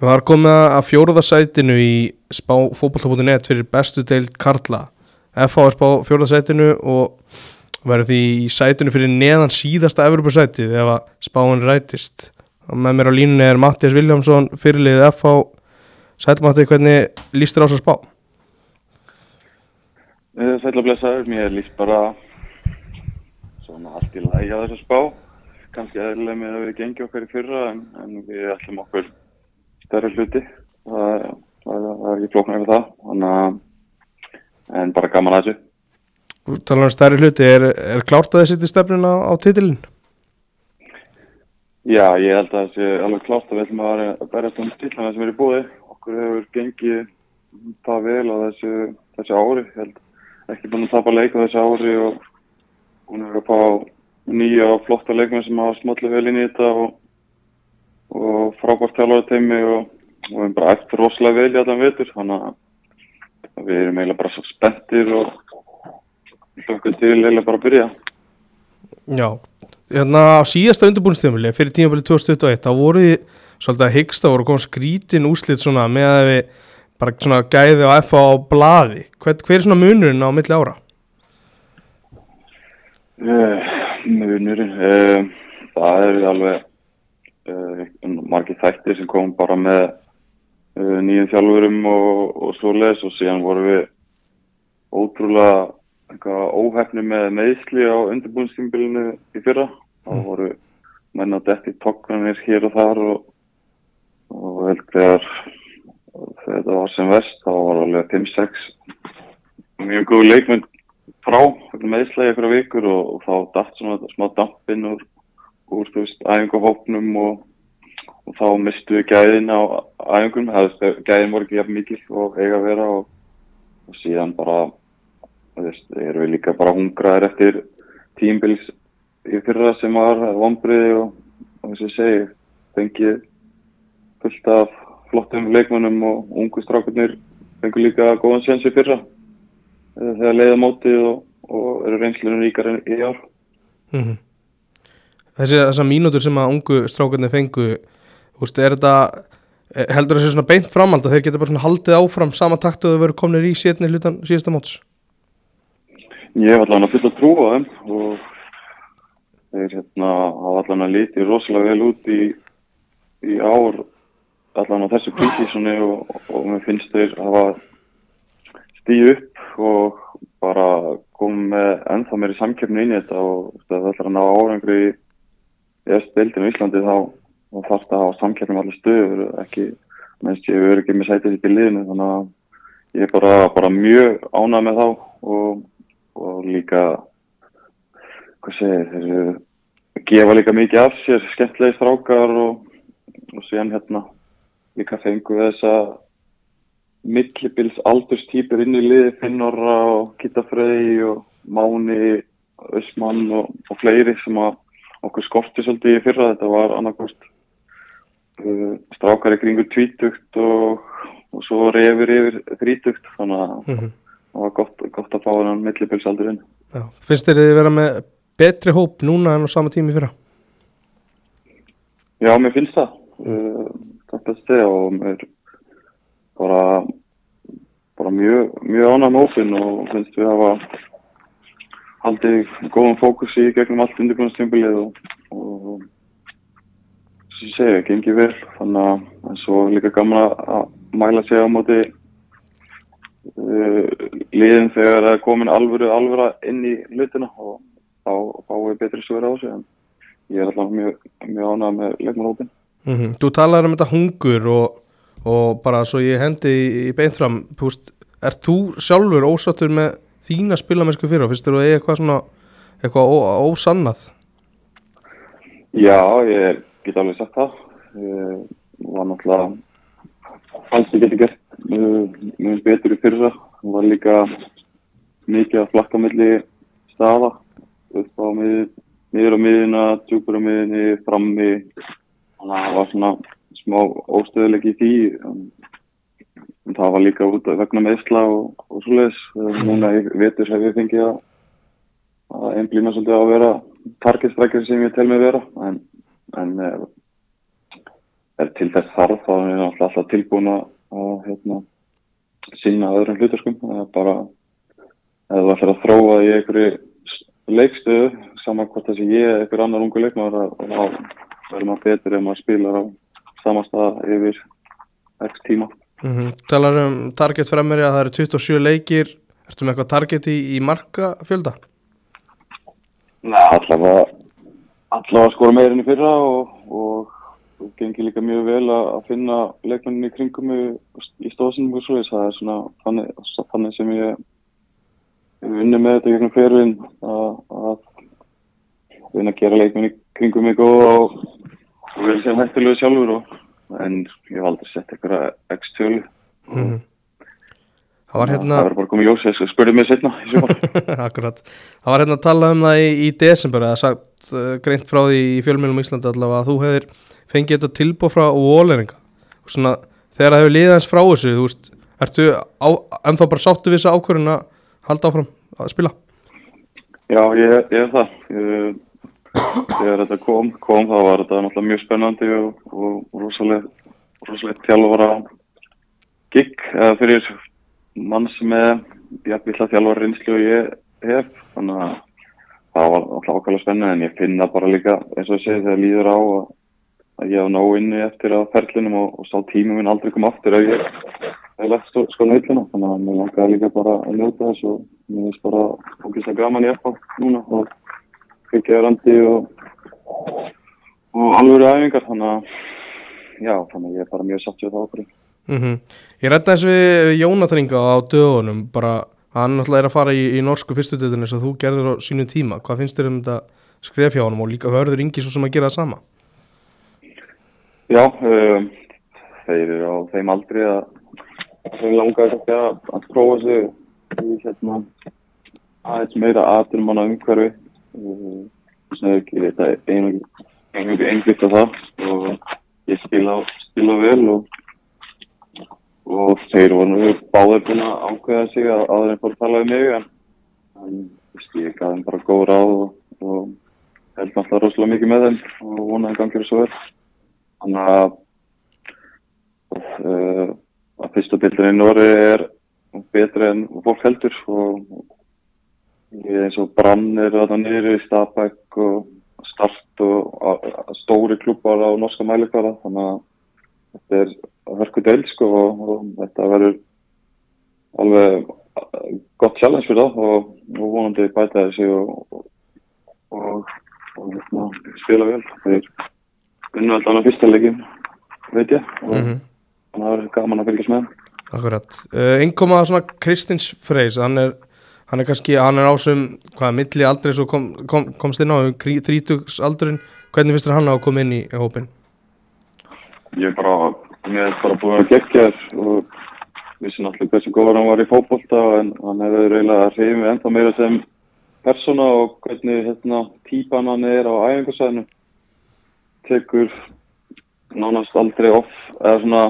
Við varum komið að fjóruðarsætinu í spá fótballtabúti.net fyrir bestu deild Karla. FH er spá fjóruðarsætinu og verður því í sætinu fyrir neðan síðasta Evropasætið ef að spáin rætist. Og með mér á línunni er Mattias Viljámsson fyrirlið FH Sælmatti, hvernig líst þér á þess að spá? Sætla blessaður, mér líst bara svona allt í lagi á þess að spá. Kannski eðlilega með að við gengjum okkar í fyrra en, en við ætlum okkur stærri hluti. Það, það, það er ekki flóknar yfir það að en bara gaman að þessu. Þú talar um stærri hluti, er, er klárt að þið setja stefnun á, á titilin? Já, ég held að það sé alveg klárt að við ætlum að vera- um tillana sem er í búið okkur hefur gengið það vel á þessu, þessu ári. Ekki búin að tapa leik á þessu ári og hún hefur að fá nýja og flotta leikmenn sem hafa smallið vel inn í þetta og, og frábært þjálfara teimi og, og við erum bara eftir rosalega vel í allan vetur þannig að við erum eiginlega bara svo spenntir og hlökkum til eiginlega bara að byrja. Já, hérna á síðasta undirbúinstíðumili fyrir tímabili 2021 þá voru þið svolítið að hyggsta voru að koma skrítin úslit svona með að við bara svona gæði á FA á blaði. Hver, hver er svona munurinn á milli ára? Uh, munurinn, uh, það er alveg uh, margir þættir sem kom bara með uh, nýjum þjálfurum og, og svoleiðis og síðan vorum við ótrúlega eitthvað óhefni með meðsli á undirbúinstímbilinu í fyrra. Það voru menn að detti tokkanir hér og þar og, og held þegar þetta var sem vest þá var alveg 5-6 mjög góð leikmenn frá meðslega ykkur vikur og, og þá dætt svona smá dampinn úr, úr æfingahópnum og, og þá mistu við gæðin á æfingum, gæðin voru ekki mikil og eiga að vera og, og síðan bara erum við líka bara hungraðir eftir tímbils í fyrra sem var vombriði og, og þess að segja, fengið fullt af flottum leikmönnum og ungu strákurnir fengur líka góðan séns í fyrra. Þegar leiða mótið og, og eru reynslunum ríkar en í ár. Mm Þessi þessar mínútur sem að ungu strákarnir fengu úst, er þetta eh, heldur þessi svona beint framhald að þeir geta bara svona haldið áfram sama takt og þau veru komnir í sétni hlutan síðasta móts? Ég hef allan að fulla trú á þeim og þeir hérna hafa allan að liti rosalega vel út í, í ár allan á þessu prísísoni og, og mér finnst þeir hafa stíð upp og bara komið ennþá meiri samkeppni inn í þetta og það ætlar að ná árangri í eftir deildinu í Íslandi þá, þá þarf það að hafa samkeppni með allir stöður ekki, mennst ég verður ekki með sætið í liðinu þannig að ég er bara, bara mjög ánað með þá og, og líka hvað segir þeir gefa líka mikið af sér skemmtilegi strákar og, og síðan hérna líka fengu við þessa millibils aldurstýpur inn í liði Finnora og Kittafrey og Máni, Ösmann og, og fleiri sem að okkur skorti svolítið í fyrra. Þetta var annarkost uh, strákar í kringu tvítugt og, og svo reyfir yfir þrítugt. Þannig að Mm -hmm. það var gott, gott að fá þennan millibils aldur inn. Finnst þeir þið vera með betri hóp núna en á sama tími fyrra? Já, mér finnst það. Uh, það best segja og mér bara bara mjög, mjög ánægð með hópin og finnst við hafa haldið góðan fókus í gegnum allt undirbúinastímbilið og, og sem segja, gengið vel. Þannig að svo er líka gaman að- mæla sig á móti uh, liðin þegar það er komin alvöru alvöra inn í hlutina og þá fáum við betri svör á sig en ég er alltaf mjög, mjög ánægð með leikmannhópin Mm Þú talar um þetta hungur og, og bara svo ég hendi í, í veist, er þú sjálfur ósattur með þína spilamennsku fyrir og finnst þér að eiga eitthvað svona eitthvað ósannað? Já, ég get alveg sagt það. Ég var náttúrulega alls ég geti gert mjög betur í fyrra. Það var líka mikið að flakka milli staða upp á mið, miður á miðina, djúpur á miðinni, frammi. Það var svona smá óstöðuleik í því. En, það var líka út af vegna meðsla og, og svoleiðis. Uh, Núna í vetur hef ég fengið að að einblýna svolítið að vera targetstrækjar sem ég tel mig vera. En, en eh, er til þess þarf þá er hann alltaf, tilbúin að að, hérna, sína öðrum hlutaskum. Það er bara ef þú ætlar að þróa í einhverju leikstöðu saman hvort þessi ég eða einhver annar ungu leikmaður að- að þá verður maður betur ef maður spilar á sama stað yfir x tíma Mm -hmm. Talar um target fremri að það eru 27 leikir Ertu með eitthvað target í, í marka fjölda? Nei, allavega allavega skora meirinn í fyrra og, og, og gengir líka mjög vel að, finna leikmennin í kringum í stóðsynum og svo það er svona þannig, þannig sem ég vunnið með þetta gegnum ferðin að, vinna að gera leikmenn í kringum mig og, og, vel sem hættilegu sjálfur og, en ég hef aldrei sett eitthvað x-tölu. Mm Það var hérna það verður bara komið þess að spurði mig setna. Akkurat. Það var hérna að tala um það í, í desember eða sagt uh, greint frá því í fjölmjölum Íslandi allavega að þú hefðir fengið þetta tilbúð frá Walleringa og svona þegar það hefur liðið hans frá þessu þú veist, ertu á, ennþá bara sáttu við þessa ákvörðin að halda áfram að spila? Já, ég, ég er það. Ég, þegar þetta kom, kom þá var þetta náttúrulega mjög spennandi og, og rosalega, rosalega þjálfara gig eða fyrir mann sem er jafnvill að þjálfara reynslu og ég hef. Þannig að það var ákvæmlega spennandi en ég finna bara líka eins og ég segi þegar líður á að, að ég hef nóg inni eftir að ferlinum og, og sá tímum minn aldrei kom aftur ef ég hef lagt sko, sko nöytluna. Þannig að mér langaði líka bara að njóta þess og mér finnst bara ógeðslega gaman í FH núna og kvikjaði randi og, og alvöru æfingar þannig að já, þannig að ég er bara mjög satt við það okkur. mm Ég rætti eins við Jónatan Inga á dögunum bara hann náttúrulega er að fara í, í norsku fyrstutöðunni sem þú gerðir á sínu tíma. Hvað finnst þér um þetta skref hjá honum og líka hörður Ingi svo sem að gera það sama? Já, um, þeir eru á þeim aldrei að þeir langaði ekki að, að prófa sig í hérna aðeins meira aðdurumanna umhverfi og sem ekki þetta einu einhvert af það og ég spila, spila vel og og þeir voru nú báður búin að ákveða sig að en fór að tala um mig en, en ég gaf þeim bara góð ráð og, og held náttúrulega rosalega mikið með þeim og vonaði að gangið svo vel. Þannig að uh, að fyrsta bildin í Nóri er betri en fólk heldur og eins og Brann er þarna niður í Stabæk og Start og stóri klubbar á norska mælikvara þannig að þetta er hörku deil sko og, og þetta verður alveg uh, gott challenge fyrir það og, og vonandi bæta þessi og, og, hérna, spila vel þeir vinna alltaf á fyrsta leikin veit ég og mm þannig að það verður gaman að fylgjast með. Akkurat. Uh, Einkoma svona Kristins Freys, hann er, hann er kannski, hann er ásum, hvað, milli aldrei svo kom, kom, komst inn á þrítugs aldurinn, hvernig finnst hann á að koma inn í, hópin? ég er bara, mér er bara búin að gegja þess og vissi náttúrulega hversu góður hann var í fótbolta en hann hefur eiginlega hrifið mig ennþá meira sem persóna og hvernig hérna típan hann er á æfingarsæðinu tekur nánast aldrei off eða svona,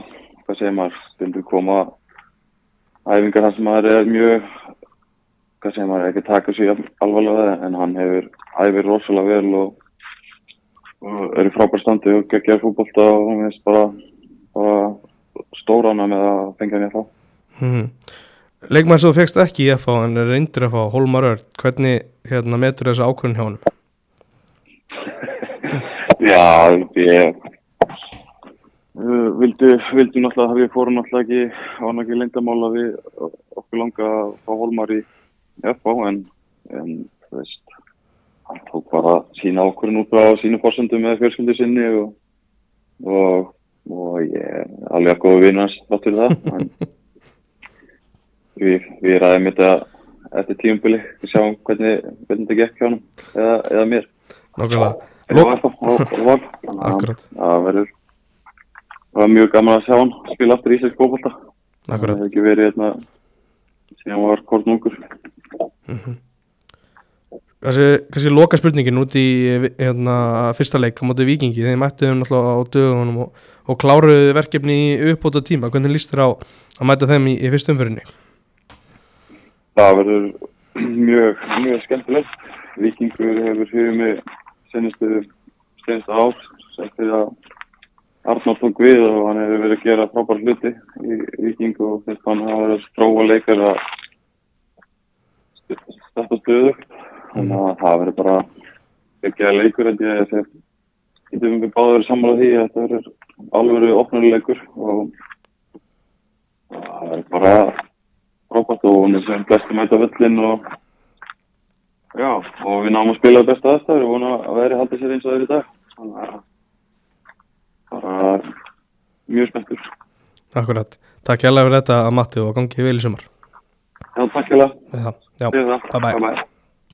hvað segir maður stundu koma æfingar hann sem maður er mjög segir maður, ekki taka sér alvarlega en hann hefur æfir rosalega vel og og er í frábær standi og geggjar fútbolta og hún veist bara, bara stórana með að fengja hann í þá. Mm. Leikmann sem þú fegst ekki í FH en er reyndir að fá, Hólmar Örd, hvernig hérna, metur þessu ákvörðin hjá honum? Já, ég vildi, vildi náttúrulega, við fórum náttúrulega ekki á náttúrulega ekki leyndamála við okkur langa að fá Holmar í FH en, en þú veist, hann tók bara sína ákvörðin út á sínu fórsöndum með fjölskyldu sinni og, og, og ég er alveg að góða vinna hans þátt fyrir það. En, við, við ræðum þetta eftir tíumbili, við sjáum hvernig, hvernig þetta gekk hjá hann eða, eða mér. Nákvæmlega. Já, Lok- það var- það var-. Það verður það var mjög gaman að sjá hann spila aftur í Íslands góðbólta. Það Akkurat. hefði ekki verið hérna síðan hann var kornungur. Þessi, kannski loka spurningin út í hérna, fyrsta leik á móti vikingi þeir mættu þeim náttúrulega á dögunum og, og kláruðu verkefni í uppbóta tíma hvernig líst þér á að mæta þeim í, í fyrstu umfyrinni? Það verður mjög, mjög skemmtilegt. Vikingur hefur fyrir mig senustu, senustu ár eftir að Arnór tók við og hann hefur verið að gera frábær hluti í Viking og þess að hann hafa verið að stróa leikar að þetta stöðu þannig að það verður bara ekki að leikur en ég að getum við báður verið sammála því að þetta verður alveg opnuleikur og það verður bara frábært og hún er sem flestum mæta völlin og já, og við náum að spila besta aðstæður og vona að veri haldið sér eins og þeir í dag. Þannig að bara mjög spenntur. Akkurat, takk hjálpa fyrir þetta að Matti og gangi vel í sumar takk hjá það. Já, já, Bye bye bye bye